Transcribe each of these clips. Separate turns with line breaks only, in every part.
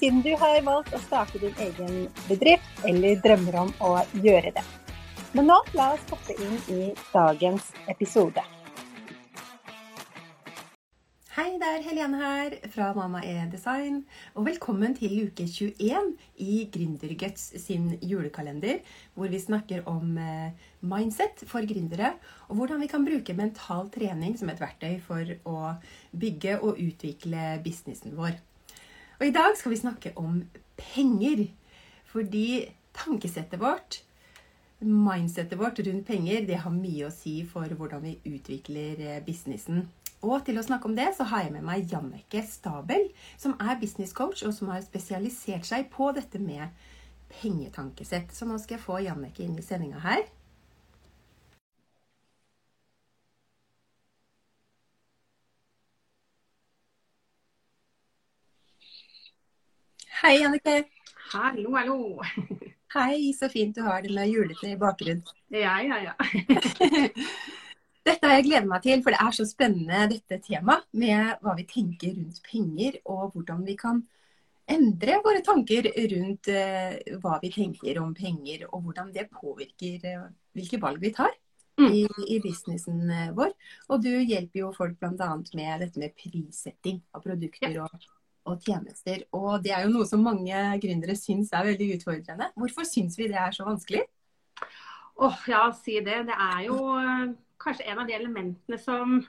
siden du har valgt å starte din egen bedrift eller drømmer om å gjøre det. Men nå la oss hoppe inn i dagens episode.
Hei, det er Helene her fra Mamma E Design. Og velkommen til uke 21 i Gründerguts sin julekalender, hvor vi snakker om eh, mindset for gründere, og hvordan vi kan bruke mental trening som et verktøy for å bygge og utvikle businessen vår. Og i dag skal vi snakke om penger. Fordi tankesettet vårt mindsettet vårt rundt penger det har mye å si for hvordan vi utvikler eh, businessen. Og til å snakke om det, så har jeg med meg Janneke Stabel, som er businesscoach, og som har spesialisert seg på dette med pengetankesett. Så nå skal jeg få Janneke inn i sendinga her. Hei, Jannike.
Hallo, hallo.
Hei, så fint du har det med julete i bakgrunnen.
Ja, ja, ja.
Dette har jeg gledet meg til, for det er så spennende dette temaet med hva vi tenker rundt penger, og hvordan vi kan endre våre tanker rundt uh, hva vi tenker om penger, og hvordan det påvirker uh, hvilke valg vi tar mm. i, i, businessen uh, vår. Og du hjelper jo folk bl.a. med dette med prissetting av produkter og og tjenester. Og det er jo noe som mange gründere syns er veldig utfordrende. Hvorfor syns vi det er så vanskelig?
Åh, oh, ja, si det. Det er jo eh, kanskje en av de elementene som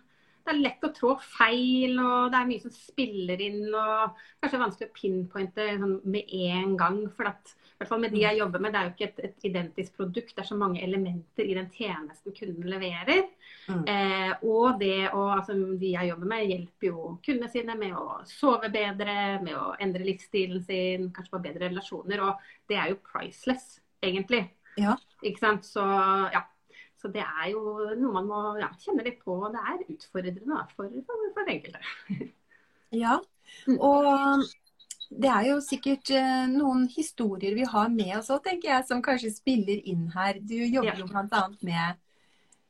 det er lett å trå feil, og det er mye som spiller inn. og Kanskje vanskelig å pinpointe sånn med en gang. for at i hvert fall med de jeg jobber med, Det er jo ikke et, et, identisk produkt. Det er så mange elementer i den tjenesten kunden leverer. Mm. Eh, og det å, altså, de jeg jobber med, hjelper jo kundene sine med å sove bedre, med å endre livsstilen sin, kanskje få bedre relasjoner. Og det er jo priceless, egentlig.
Ja.
Ikke sant? Så ja. Så det er jo noe man må ja, kjenne litt på. Det er utfordrende for, for, for enkelte.
ja, mm. og det er jo sikkert eh, noen historier vi har med oss òg, tenker jeg, som kanskje spiller inn her. Du jobber jo bl.a. med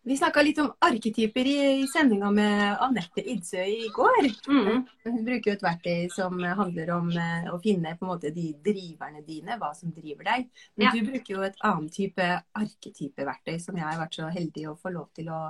Vi snakka litt om arketyper i, i sendinga med Anette Idsø i går. Mm. Hun bruker jo et verktøy som handler om eh, å finne på en måte de driverne dine, hva som driver deg. Men ja. du bruker jo et annet type arketypeverktøy som jeg har vært så heldig å få lov til å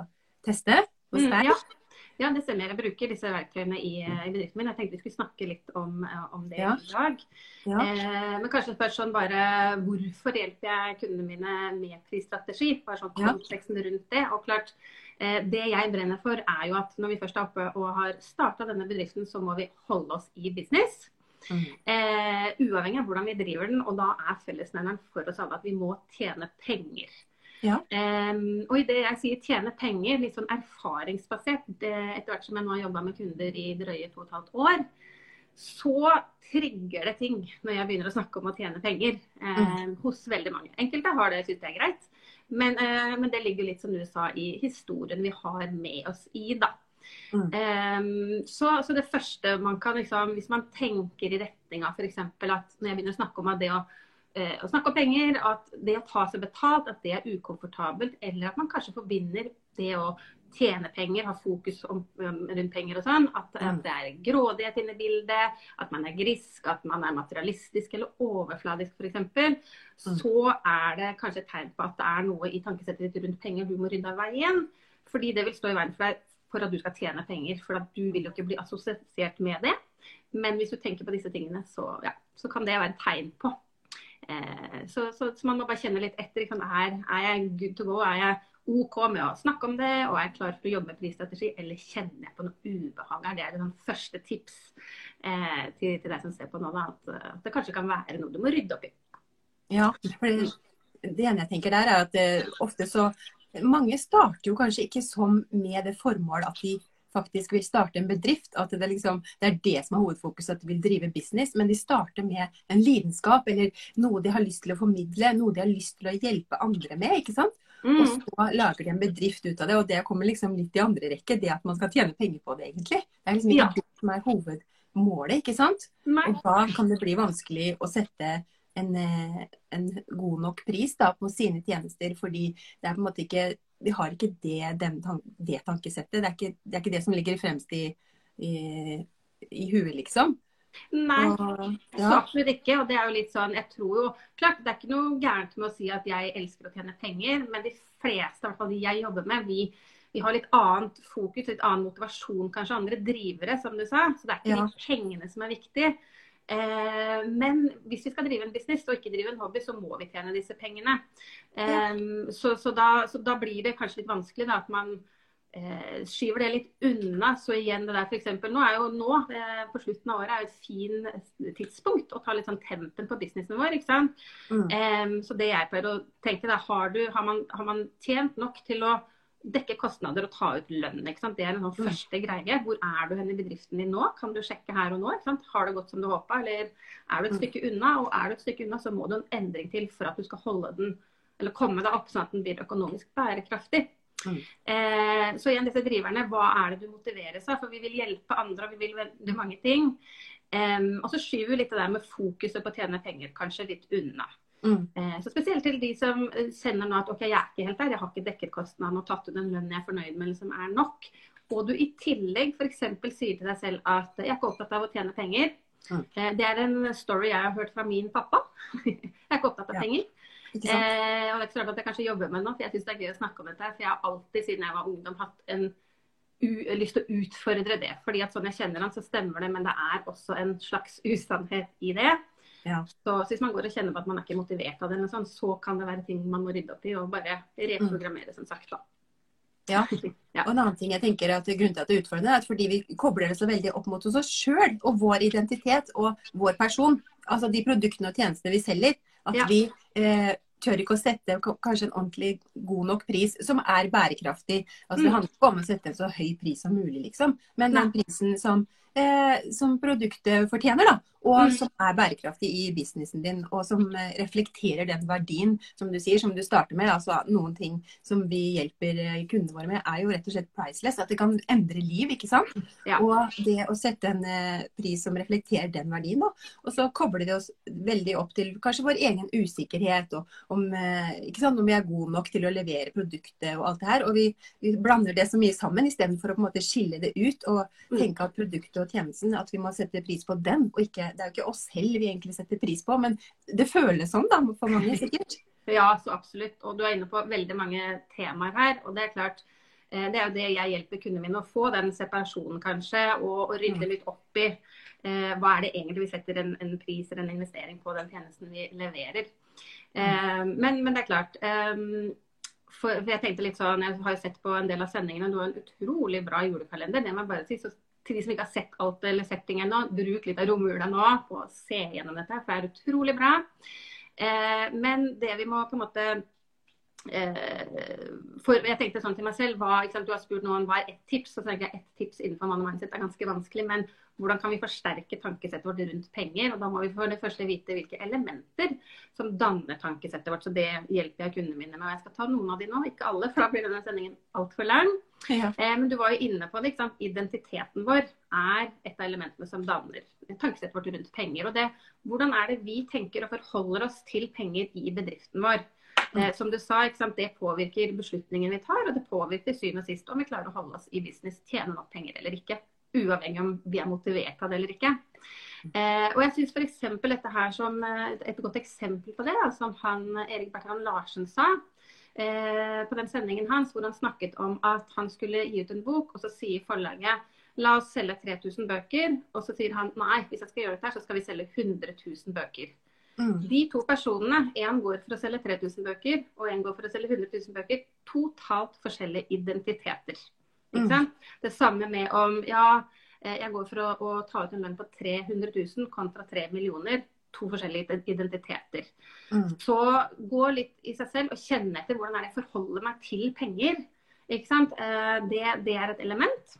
teste hos mm, deg. Mm, ja.
Ja, det stemmer. Jeg bruker disse verktøyene i, eh, i bedriften min. Jeg tenkte vi skulle snakke litt om, eh, om det ja. i dag. Ja. Eh, men kanskje først sånn bare hvorfor hjelper jeg kundene mine med prisstrategi? Bare sånn konteksten rundt det. Og klart, eh, det jeg brenner for er jo at når vi først er oppe og har starta denne bedriften, så må vi holde oss i business. Mm. Eh, uavhengig av hvordan vi driver den. Og da er fellesnevneren for oss alle at vi må tjene penger.
Ja.
Um, og i det jeg sier tjene penger, litt sånn erfaringsbasert, det, etter hvert som jeg nå har jobba med kunder i drøye to og et halvt år, så trigger det ting når jeg begynner å snakke om å tjene penger um, hos veldig mange. Enkelte har det, syns jeg er greit. Men, uh, men, det ligger litt som du sa i historien vi har med oss i, da. Um, så, så, det første man kan liksom, Hvis man tenker i retning av f.eks. at når jeg begynner å snakke om at det å å snakke om penger, at det å ta seg betalt, at det er ukomfortabelt. Eller at man kanskje forbinder det å tjene penger, ha fokus om, um, rundt penger og sånn. At, at, det er grådighet inne i bildet, at man er grisk, at man er materialistisk eller overfladisk f.eks. Mm. Så er det kanskje et tegn på at det er noe i tankesettet ditt rundt penger du må rydde av veien. Fordi det vil stå i veien for deg for at du skal tjene penger. For at du vil jo ikke bli assosiert med det. Men hvis du tenker på disse tingene, så, ja, så kan det være et tegn på Eh, så, så, så, man må bare kjenne litt etter. Liksom, er, er, jeg good to go? Er jeg OK med å snakke om det? Og er jeg klar for å jobbe med prisstrategi? Eller kjenner jeg på noe ubehag? Det er det sånn første tips eh, til, til, deg som ser på nå. At, at, det kanskje kan være noe du må rydde opp i.
Ja, for det, det ene jeg tenker der er at eh, ofte så Mange starter jo kanskje ikke som med det formål at de faktisk vil starte en bedrift. At det, liksom, det er det som er hovedfokuset, at de vil drive business. Men de starter med en lidenskap eller noe de har lyst til å formidle, noe de har lyst til å hjelpe andre med. ikke sant? Mm. Og så lager de en bedrift ut av det, og det kommer liksom litt i andre rekke. Det at man skal tjene penger på det, egentlig. Det er liksom ikke ja. det som er hovedmålet, ikke sant? Nei. Og da kan det bli vanskelig å sette en, eh, en, god nok pris da, på sine tjenester, fordi det er på en måte ikke vi har ikke det, den, det tankesettet. Det er, ikke, det er, ikke, det som ligger fremst i, i, i huet, liksom.
Nei, og, ja. absolutt ikke. Og det er jo litt sånn, jeg tror jo Klart, det er ikke noe gærent med å si at jeg elsker å tjene penger, men de fleste, i hvert fall de jeg jobber med, vi, vi har litt annet fokus, litt annen motivasjon, kanskje andre drivere, som du sa. Så det er ikke ja. de pengene som er viktig. Eh, men hvis vi skal drive en business og ikke drive en hobby, så må vi tjene disse pengene. Eh, så, så, da, så, da, blir det kanskje litt vanskelig da, at man eh, skyver det litt unna. Så igjen det der f.eks. Nå er jo nå, eh, på slutten av året, er jo et fin tidspunkt å ta litt sånn tempen på businessen vår. ikke sant? Mm. så det jeg pleier å tenke, da, har, du, har, man, har man tjent nok til å dekke kostnader og ta ut lønn. Det er en sånn mm. første greie. Hvor er du hen i bedriften din nå? Kan du sjekke her og nå? ikke sant? Har det gått som du håpa, eller er du et mm. stykke unna? Og er du et stykke unna, så må du en endring til for at du skal holde den, eller komme deg opp sånn at den blir økonomisk bærekraftig. Mm. Eh, så igjen disse driverne, hva er det du motiveres av? For vi vil hjelpe andre, og vi vil veldig mange ting. Eh, og så skyver vi litt det der med fokuset på å tjene penger kanskje litt unna. Mm. Eh, så Spesielt til de som kjenner nå at ok, jeg er ikke helt der, jeg har ikke dekket kostnaden og tatt ut den lønnen jeg er fornøyd med eller som er nok. Og du i tillegg f.eks. sier til deg selv at jeg er ikke opptatt av å tjene penger. Mm. Eh, det er en story jeg har hørt fra min pappa. jeg er ikke opptatt av ja. penger. Eh, og det er ikke så rart at jeg kanskje jobber med det nå, for jeg syns det er gøy å snakke om dette. For jeg har alltid siden jeg var ungdom hatt en lyst til å utfordre det. fordi at sånn jeg kjenner han, så stemmer det, men det er også en slags usannhet i det. Ja. Så hvis man går og kjenner på at man er ikke motivert av det, sånt, så kan det være ting man må rydde opp i og bare reprogrammere, som sagt. da.
Ja. ja. Og en annen ting jeg tenker at Grunnen til at det er utfordrende, er at fordi vi kobler det så veldig opp mot oss sjøl og vår identitet og vår person. Altså de produktene og tjenestene vi selger. At ja. vi eh, tør ikke å sette kanskje en ordentlig god nok pris som er bærekraftig. Altså Det mm. handler ikke om å sette en så høy pris som mulig, liksom. Men den prisen som, eh, som produktet fortjener, da og mm. som er bærekraftig i businessen din, og som eh, reflekterer den verdien, som du sier, som du starter med. altså Noen ting som vi hjelper eh, kundene våre med, er jo rett og slett priceless. At det kan endre liv, ikke sant. Ja. Og det å sette en eh, pris som reflekterer den verdien, da. Og så kobler det oss veldig opp til kanskje vår egen usikkerhet, og om, ikke sant, om vi er gode nok til å levere produktet og alt det her. Og vi, vi blander det så mye sammen istedenfor å på en måte skille det ut og mm. tenke at produktet og tjenesten, at vi må sette pris på den, og ikke det er jo ikke oss selv vi egentlig setter pris på, men det føles sånn da, for mange sikkert.
Ja, så absolutt. Og du er inne på veldig mange temaer her. Og det er klart, eh, det er jo det jeg hjelper kundene mine å få, den separasjonen kanskje. Og, og rydde mm. litt opp i eh, hva er det egentlig vi setter en, en, pris eller en investering på den tjenesten vi leverer. Eh, men, men, det er klart. Eh, for, for, jeg tenkte litt sånn, jeg har sett på en del av sendingene, du har en utrolig bra julekalender. Det må jeg bare si. Så til de som ikke har sett alt eller sett ting ennå, bruk litt av romjula nå på å se gjennom dette, for det er utrolig bra. Eh, men det vi må på en måte eh, for Jeg tenkte sånn til meg selv, hva, sant, Du har spurt noen hva er ett tips. Så tenker jeg ett tips innenfor mann og mindset er ganske vanskelig. Men hvordan kan vi forsterke tankesettet vårt rundt penger? Og da må vi for det første vite hvilke elementer som danner tankesettet vårt. Så det hjelper jeg kundene mine med. Og jeg skal ta noen av de nå, ikke alle, for da blir denne sendingen altfor lang. Ja. Eh, men du var jo inne på det. ikke sant? Identiteten vår er et av elementene som danner tankesettet vårt rundt penger. Og det, hvordan er det vi tenker og forholder oss til penger i bedriften vår? Eh, som du sa, sant, det påvirker beslutningen vi tar, og det påvirker syvende og sist om vi klarer å holde oss i business, tjene nok penger eller ikke. Uavhengig om vi er motivert av det eller ikke. Eh, og jeg syns f.eks. dette her som eh, et godt eksempel på det, da, som han, Erik Bertrand Larsen sa på den sendingen hans, hvor han snakket om at han skulle gi ut en bok, og så sier forlaget la oss selge 3000 bøker. Og så sier han nei, hvis jeg skal gjøre dette, så skal vi selge 100 000 bøker. Mm. De to personene, én går for å selge 3000 bøker, og én går for å selge 100 000 bøker. Totalt forskjellige identiteter. Mm. Det samme med om ja, eh, jeg går for å, å, ta ut en lønn på 300 000 kontra 3 millioner. To forskjellige identiteter. Mm. Så gå litt i seg selv og kjenne etter hvordan er det jeg forholder meg til penger. Ikke sant? Eh, det, det er et element.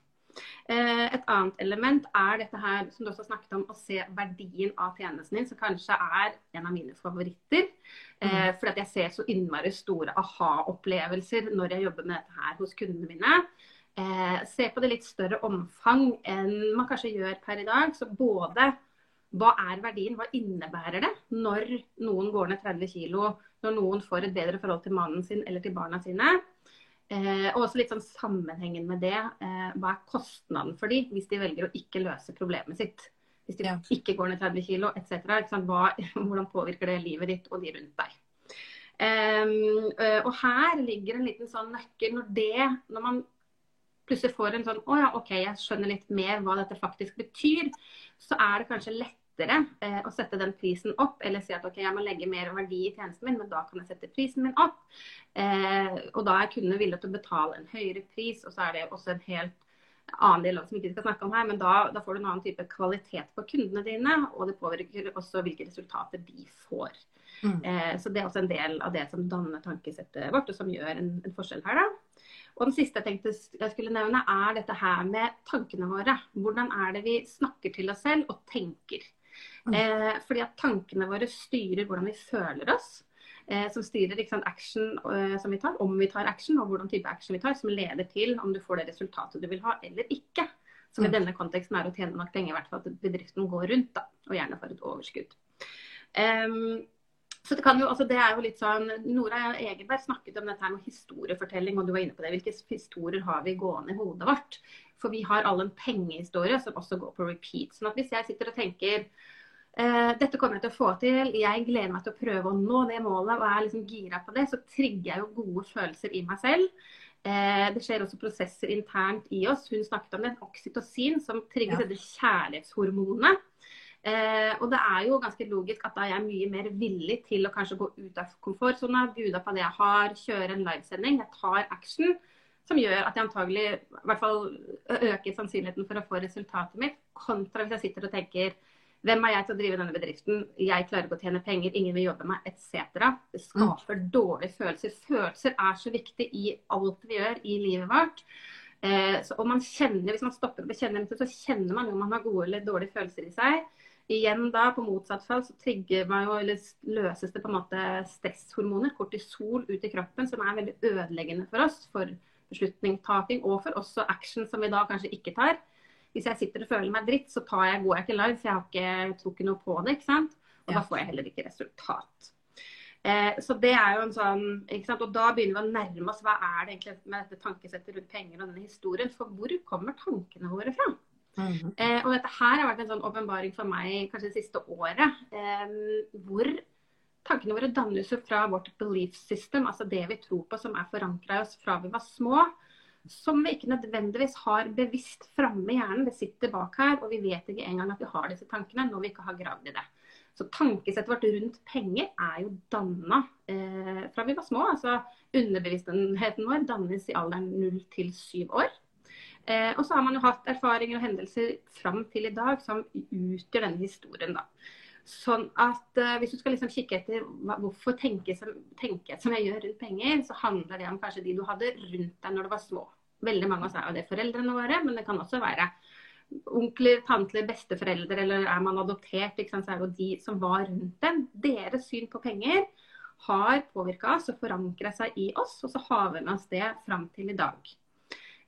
Eh, et annet element er dette her som du også snakket om, å se verdien av tjenesten din, som kanskje er en av mine favoritter. Eh, mm. fordi at jeg ser så innmari store aha-opplevelser når jeg jobber med dette her hos kundene mine. Se på det litt større omfang enn man kanskje gjør per i dag. Så både hva er verdien, hva innebærer det når noen går ned 30 kg, når noen får et bedre forhold til mannen sin eller til barna sine. Eh, og også litt sånn sammenhengen med det. Eh, hva er kostnaden for de hvis de velger å ikke løse problemet sitt? Hvis de ja. ikke går ned 30 kg etc. hvordan påvirker det livet ditt og de rundt deg? Um, og her ligger en liten sånn nøkkel. Når det, når man plutselig får en sånn Å ja, OK, jeg skjønner litt mer hva dette faktisk betyr. Så er det kanskje lett lettere eh, å sette den prisen opp, eller si at ok, jeg må legge mer verdi i tjenesten min, men da kan jeg sette prisen min opp. Eh, og da er kundene villige til å betale en høyere pris, og så er det også en helt annen dialog som vi ikke skal snakke om her, men da, da, får du en annen type kvalitet på kundene dine, og det påvirker også hvilke resultater de får. Mm. Eh, så det er også en del av det som danner tankesettet vårt, og som gjør en, en forskjell her. da. Og den siste jeg tenkte jeg skulle nevne, er dette her med tankene våre. Hvordan er det vi snakker til oss selv og tenker? Mm. Eh, fordi at tankene våre styrer hvordan vi føler oss. Eh, som styrer sant, action eh, som vi tar, om vi tar action, og hvordan type action vi tar, som leder til om du får det resultatet du vil ha eller ikke. Som i mm. denne konteksten er å tjene nok penger, i hvert fall at bedriften går rundt, da, og gjerne får et overskudd. Um, så det, jo, altså det, er jo litt sånn, Nora Egenberg snakket om dette med historiefortelling, og du var inne på det. Hvilke historier har vi gående i hodet vårt? For vi har alle en pengehistorie som også går på repeat. sånn at hvis jeg sitter og tenker Uh, dette kommer jeg til å få til. Jeg gleder meg til å prøve å nå det målet og er liksom gira på det. Så trigger jeg jo gode følelser i meg selv. Uh, det skjer også prosesser internt i oss. Hun snakket om det, oksytocin som trigger ja. dette kjærlighetshormonet. Uh, og det er jo ganske logisk at da er jeg mye mer villig til å kanskje gå ut av komfortsona, bude på det jeg har, kjøre en livesending. Jeg tar action. Som gjør at jeg antagelig i hvert fall øker sannsynligheten for å få resultatet mitt, kontra hvis jeg sitter og tenker hvem er jeg til å drive denne bedriften? Jeg klarer ikke å tjene penger, ingen vil jobbe med meg, etc. Det skaper mm. dårlige følelser. Følelser er så viktig i alt vi gjør i livet vårt. Eh, så, og man kjenner, Hvis man stopper opp og kjenner, så kjenner man om man har gode eller dårlige følelser i seg. Igjen da, på motsatt fall, så trigger man jo, eller løses det på en måte stresshormoner, kortisol, ut i kroppen, som er veldig ødeleggende for oss. For beslutningstaking og for også action som vi da kanskje ikke tar hvis jeg sitter og føler meg dritt, så jeg, går jeg ikke live, for jeg har ikke, tror ikke noe på det. ikke sant? Og ja. da får jeg heller ikke resultat. Eh, så det er jo en sånn, ikke sant? Og da begynner vi å nærme oss hva er det egentlig med dette tankesettet rundt penger og denne historien. For hvor kommer tankene våre fra? -hmm. eh, og dette her har vært en sånn åpenbaring for meg kanskje det siste året. Eh, hvor tankene våre dannes jo fra vårt belief system, altså det vi tror på som er forankra i oss fra vi var små som vi ikke nødvendigvis har bevisst framme i hjernen. Det sitter bak her, og vi vet ikke engang at vi har disse tankene når vi ikke har gravd i det. Så tankesettet vårt rundt penger er jo danna eh, fra vi var små. Altså underbevisstheten vår dannes i alderen 0 til 7 år. Eh, og så har man jo hatt erfaringer og hendelser fram til i dag som utgjør denne historien, da. Sånn at eh, Hvis du skal liksom kikke etter hva, hvorfor tenke som, tenke som jeg gjør rundt penger, så handler det om kanskje de du hadde rundt deg når du var små. Veldig mange av oss er jo det foreldrene våre, men det kan også være onkler, tanter, besteforeldre, eller er man adoptert, så er det jo de som var rundt dem. Deres syn på penger har påvirka oss og forankra seg i oss, og så har vi med oss det fram til i dag.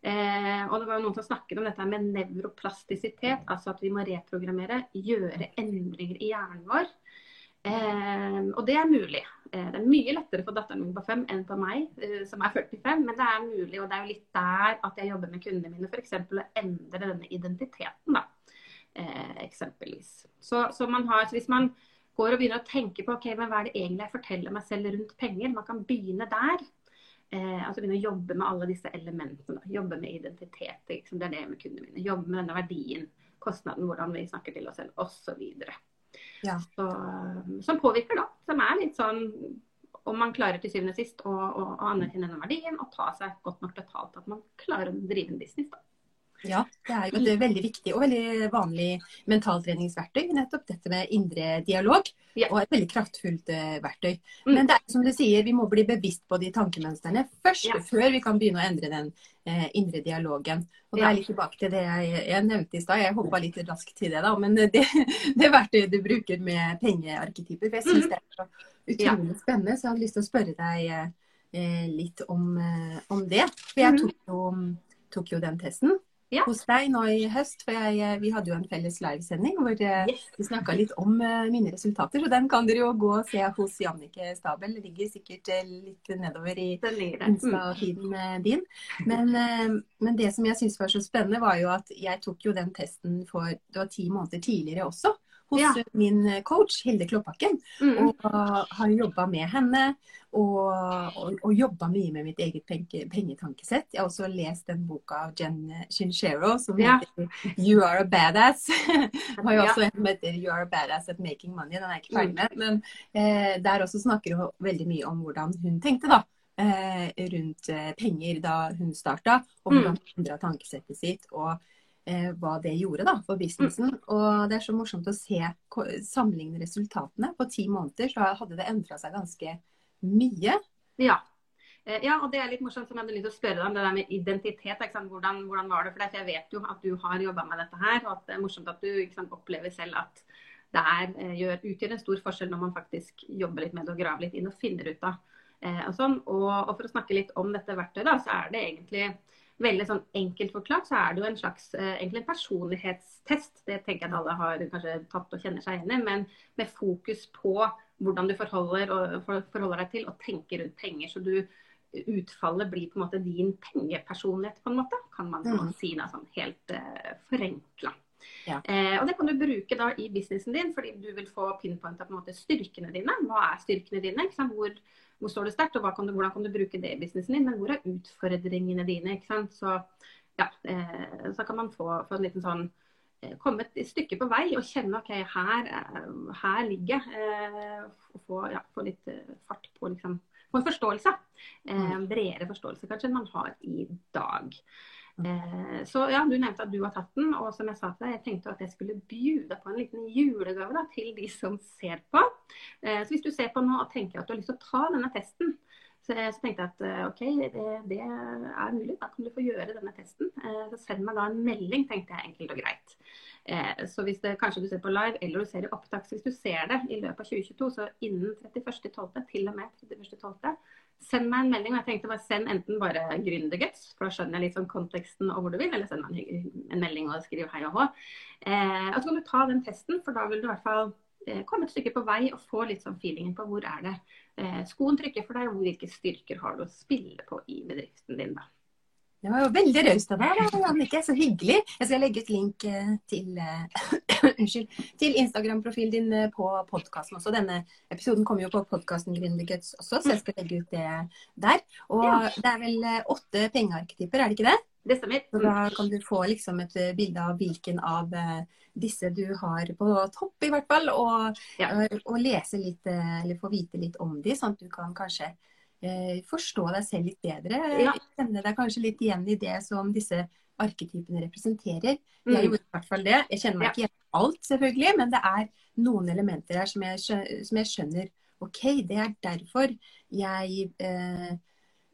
Eh, og det var jo noen som snakket om dette med nevroplastisitet, altså at vi må reprogrammere, gjøre endringer i hjernen vår. Eh, og det er mulig. Eh, det er mye lettere for datteren min på fem enn på meg, eh, som er 45, men det er mulig. Og det er jo litt der at jeg jobber med kundene mine, f.eks. å endre denne identiteten, da. Eh, eksempelvis. Så, så, man har, så hvis man går og begynner å tenke på ok, men hva er det egentlig jeg forteller meg selv rundt penger, man kan begynne der. Eh, altså begynne å jobbe med alle disse elementene. Jobbe med identitet. Liksom. Det er det med kundene mine. Jobbe med denne verdien, kostnaden, hvordan vi snakker til oss selv osv. Ja. Så, som påvirker, da. Som er litt sånn om man klarer til syvende og sist å, å, å anerkjenne denne verdien og ta seg godt nok betalt at man klarer å drive en business. da.
Ja, det er jo et veldig viktig og veldig vanlig mentaltreningsverktøy. Nettopp dette med indre dialog.
Ja.
Og et veldig kraftfullt uh, verktøy.
Mm.
Men det er som du sier, vi må bli bevisst på de tankemønstrene først.
Ja.
Før vi kan begynne å endre den eh, indre dialogen. Og da er jeg litt tilbake til det jeg, jeg nevnte i stad. Jeg hoppa litt raskt til det, da. Men det, det verktøyet du bruker med pengearketyper. For jeg syns
mm.
det er så utrolig spennende, så jeg hadde lyst til å spørre deg eh, litt om, uh, om det. For jeg
Mhm.
tok jo, tok jo den testen
Ja.
hos deg nå i høst. For jeg, eh, vi hadde jo en felles livesending hvor eh,
Yes.
vi snakka litt om eh, mine resultater. Så den kan dere jo gå og se hos Jannike Stabel. Det ligger sikkert litt nedover i.
Mm.
Insta-feeden din. Men, men det som jeg syntes var så spennende, var jo at jeg tok jo den testen for det var ti måneder tidligere også. Hos
Ja.
eh, min coach Hilde Kloppakken.
Mm.
Og har jobba med henne. Og, og, og jobba mye med mitt eget penge, pengetankesett. Jeg har også lest den boka av Jen Shinshero som
Ja.
heter 'You are a badass'. Jeg har jo også en som heter 'You are a badass at making money'. Den er jeg ikke ferdig med. Men eh, der også snakker hun veldig mye om hvordan hun tenkte da. Eh, rundt eh, penger da hun starta, og
Mm.
hvordan hun endra tankesettet sitt. og eh, hva det gjorde da for businessen. Og det er så morsomt å se sammenligne resultatene. På ti måneder så hadde det endra seg ganske mye.
Ja. Eh, Ja, og det er litt morsomt som jeg hadde lyst til å spørre deg om det der med identitet. Hvordan, hvordan var det for deg? For jeg vet jo at du har jobba med dette her, og at det er morsomt at du sant, opplever selv at det er, eh, gjør, utgjør en stor forskjell når man faktisk jobber litt med det og graver litt inn og finner ut av eh, og sånn. Og, og for å snakke litt om dette verktøyet, da, så er det egentlig veldig sånn enkelt forklart, så er det jo en slags eh, egentlig en personlighetstest. Det tenker jeg at alle har kanskje tatt og kjenner seg igjen i, men med fokus på hvordan du forholder, forholder deg til og tenker rundt penger. Så du utfallet blir på en måte din pengepersonlighet, på en måte, kan man
Mm.
si da, sånn helt uh, forenkla.
Ja.
Eh, og det kan du bruke da i businessen din, fordi du vil få pinpointa på en måte styrkene dine. Hva er styrkene dine? Hvor, hvor står du sterkt, og kan du, hvordan kan du bruke det i businessen din? Men hvor er utfordringene dine? Så ja, eh, så kan man få, få en liten sånn eh, komme et stykke på vei og kjenne ok, her, eh, her ligger jeg. Eh, få, ja, få litt eh, fart på liksom, få en forståelse. Eh, bredere forståelse kanskje enn man har i dag. Eh, så ja, Du nevnte at du har tatt den, og som jeg sa til deg, jeg tenkte at jeg skulle bjude på en liten julegave da, til de som ser på. Eh, så hvis du ser på nå og tenker at du har lyst til å ta denne testen, så, så tenkte jeg at eh, OK, det, det er mulig, da kan du få gjøre denne testen. Eh, så send meg da en melding, tenkte jeg enkelt og greit. Eh, så hvis det, kanskje du ser på live eller du ser i opptak, så hvis du ser det i løpet av 2022, så innen 31.12., til og med 31.12., send meg en melding. og jeg tenkte bare Send enten bare gründerguts, for da skjønner jeg litt sånn konteksten og hvor du vil, eller send meg en, melding og skriv hei og hå. Eh, og så kan du ta den testen, for da vil du i hvert fall eh, komme et stykke på vei og få litt sånn feelingen på hvor er det eh, skoen trykker for deg, og hvilke styrker har du å spille på i bedriften din. da.
Det var jo veldig raust av deg, Annike. Så hyggelig. Jeg skal legge ut link eh, til, uh, til Instagram-profilen din eh, på podkasten også. Denne episoden kommer jo på podkasten Gründerguts også, så jeg skal legge ut det der. Og
Ja.
det er vel åtte pengearketyper, er det ikke det?
Det stemmer.
Så da kan du få liksom et bilde av hvilken av disse du har på topp, i hvert fall. Og,
Ja.
og, og lese litt, eller få vite litt om de, sånn at du kan kanskje forstå deg selv litt bedre.
Ja.
Kjenne deg kanskje litt igjen i det som disse arketypene representerer.
Mm.
Jeg gjorde i hvert fall det. Jeg kjenner meg ikke igjen i alt, selvfølgelig, men det er noen elementer her som jeg, skjø- som jeg skjønner OK, det er derfor jeg eh,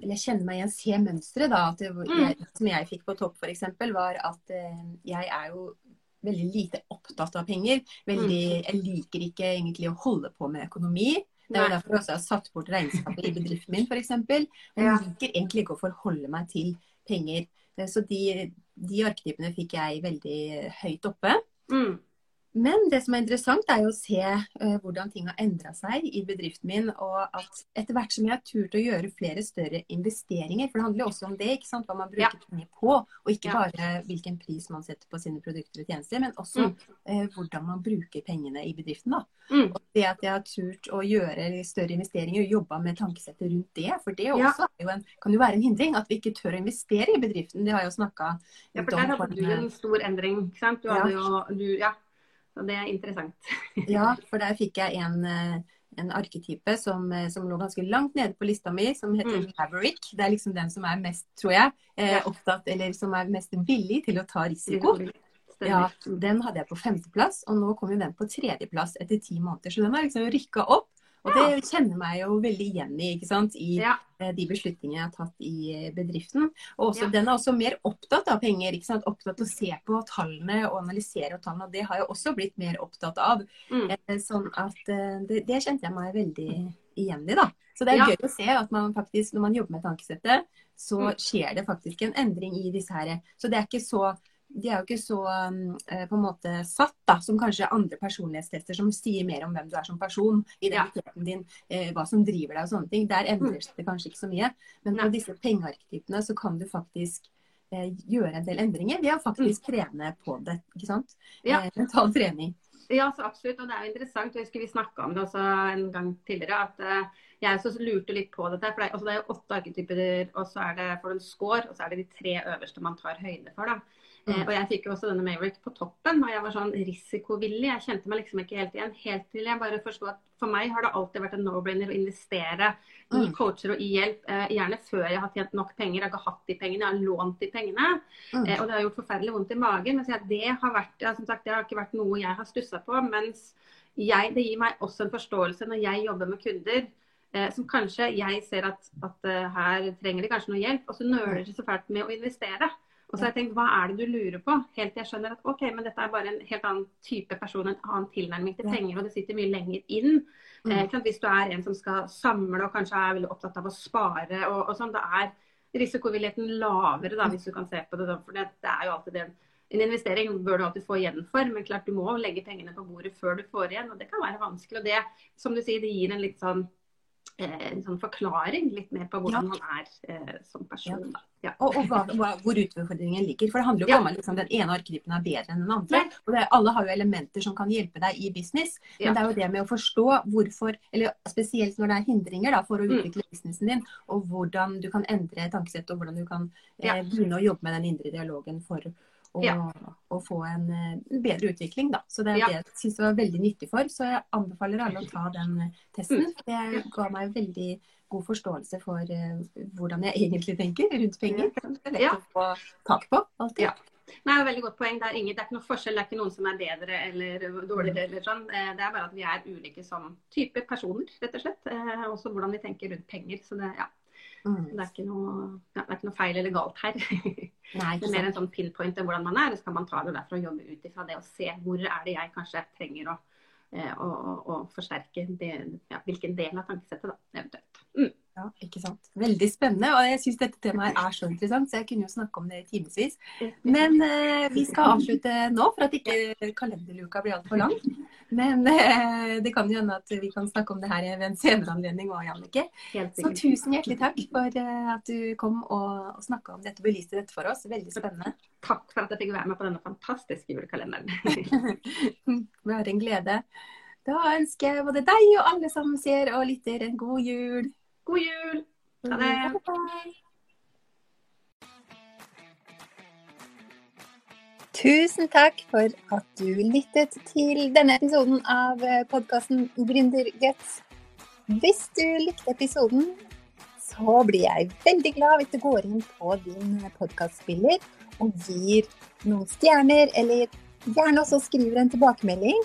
Eller jeg kjenner meg igjen, ser mønsteret, da. At det, jeg, som jeg fikk på topp, f.eks., var at eh, jeg er jo veldig lite opptatt av penger. Veldig, jeg liker ikke egentlig å holde på med økonomi. Det er jo derfor også jeg har satt bort regnskapet i bedriften min, f.eks. Jeg
Ja.
liker egentlig ikke å forholde meg til penger. Eh, Så de, de arketypene fikk jeg veldig høyt oppe.
Mm.
Men det som er interessant, er jo å se uh, hvordan ting har endra seg i bedriften min. Og at etter hvert som jeg har turt å gjøre flere større investeringer, for det handler jo også om det, ikke sant? hva man bruker penger på, og ikke
Ja.
bare hvilken pris man setter på sine produkter og tjenester, men også
Mm.
uh, hvordan man bruker pengene i bedriften. da.
Mm.
Og det at jeg har turt å gjøre større investeringer og jobba med tankesettet rundt det, for det
Ja.
også er jo en, kan jo være en hindring. At vi ikke tør å investere i bedriften. Det har jeg jo snakka
Ja, for der hadde du en stor endring. ikke sant? Du
Ja.
hadde jo, du, ja. Så det er interessant.
Ja, for der fikk jeg en, eh, en arketype som, eh, som, lå ganske langt nede på lista mi, som heter mm. Maverick. Det er liksom den som er mest, tror jeg, eh, opptatt, eller som er mest villig til å ta risiko. Ja, Den hadde jeg på femteplass, og nå kom jo den på tredjeplass etter ti måneder. Så den har liksom rykka opp. Og det kjenner meg jo veldig igjen i ikke sant? i ja. Eh, de beslutningene jeg har tatt i eh, bedriften. Og også, ja. Den er også mer opptatt av penger. ikke sant? Opptatt av å se på tallene og analysere tallene. Og det har jeg også blitt mer opptatt av. Mm. Eh, sånn at det, det, kjente jeg meg veldig igjen i, da. Så det er ja. gøy å se at man faktisk, når man jobber med tankesettet, så mm. skjer det faktisk en endring i disse her. Så det er ikke så de er jo ikke så uh, på en måte satt da, som kanskje andre personlighetstester som sier mer om hvem du er som person, identiteten din, uh, hva som driver deg og sånne ting. Der endres det kanskje ikke så mye. Men på disse pengearketypene så kan du faktisk uh, gjøre en del endringer ved å faktisk mm. trene på det. ikke sant? Ja. mental trening.
Ja, så absolutt. Og det er jo interessant. Jeg husker vi snakka om det også en gang tidligere. at jeg også lurte litt på dette. for Det, altså det er jo åtte arketyper, og så er det for en score, og så er det de tre øverste man tar høyde for. da. Eh, mm. og jeg fikk jo også denne Maverick på toppen, og jeg var sånn risikovillig. Jeg kjente meg liksom ikke helt igjen. Helt til jeg bare forsto at for meg har det alltid vært en no-brainer å investere i mm. coacher og i hjelp. Eh, gjerne før jeg har tjent nok penger. Jeg har ikke hatt de pengene, jeg har lånt de pengene. Mm. Eh, og det har gjort forferdelig vondt i magen. Men det har vært, ja, som sagt, det har ikke vært noe jeg har stussa på. Mens jeg, det gir meg også en forståelse når jeg jobber med kunder. Eh, som kanskje jeg ser at, at her trenger de kanskje noe hjelp, og så nøler de så fælt med å investere. Og så har jeg tenkt, hva er det du lurer på? Helt til jeg skjønner at ok, men dette er bare en helt annen type person, en annen tilnærming til penger, og det sitter mye lenger inn. Mm. Eh, hvis du er en som skal samle og kanskje er veldig opptatt av å spare og, og sånn, da er risikovilligheten lavere, da, hvis du kan se på det. For det, det er jo alltid det. En investering bør du alltid få igjen for, men klart du må legge pengene på bordet før du får igjen. Og det kan være vanskelig. Og det, som du sier, det gir en litt sånn en sånn forklaring litt mer på hvordan ja. man er eh, som person. Ja.
Ja. Og, og hva, hvor utfordringen ligger. For det handler jo om at liksom, den ene arketypen er bedre enn den andre. Og det, alle har jo elementer som kan hjelpe deg i business. Men det er jo det med å forstå hvorfor, eller spesielt når det er hindringer da, for å mm. utvikle mm. businessen din, og hvordan du kan endre tankesettet, og hvordan du kan eh, begynne å jobbe med den indre dialogen for og, ja. og få en, en, eh, bedre utvikling. Da. Så det er ja. det jeg syns det var veldig nyttig for. Så jeg anbefaler alle å ta den eh, testen. Mm. Det ga meg veldig god forståelse for uh, hvordan jeg egentlig tenker rundt penger. Det er lett ja. å få tak på alltid. Ja.
Nei, det er veldig godt poeng. Det er, ingen, det er, ikke noe forskjell. Det er ikke noen som er bedre eller dårligere. eller sånn. Det er bare at vi er ulike som type personer, rett og slett. Eh, også hvordan vi tenker rundt penger. Så det, ja. Mm. Det, er noe, ja, det, er ikke noe, feil eller galt her. Nei, det er mer en sånn pinpoint til hvordan man er. Så kan man ta det derfra og jobbe ut ifra det og se hvor er det jeg kanskje trenger å, eh, å, å, å forsterke det, ja, hvilken del av tankesettet, da, eventuelt. Mm.
Ja, ikke sant. Veldig spennende. Og jeg syns dette temaet er så interessant, så jeg kunne jo snakke om det i timevis. Men eh, vi skal avslutte nå, for at ikke kalenderluka blir altfor lang. Men eh, det kan jo hende at vi kan snakke om det her ved en senere anledning òg, Jannike. Så tusen hjertelig takk for eh, at du kom og, og snakka om dette, og belyste dette for oss. Veldig spennende.
Takk for at jeg fikk være med på denne fantastiske julekalenderen.
Bare en glede. Da ønsker jeg både deg og alle som ser og lytter en god jul.
God jul! Ha det!
Tusen takk for at du lyttet til denne episoden av podkasten Gründerguts. Hvis du likte episoden, så blir jeg veldig glad hvis du går inn på din podkastspiller og gir noen stjerner, eller gjerne også skriver en tilbakemelding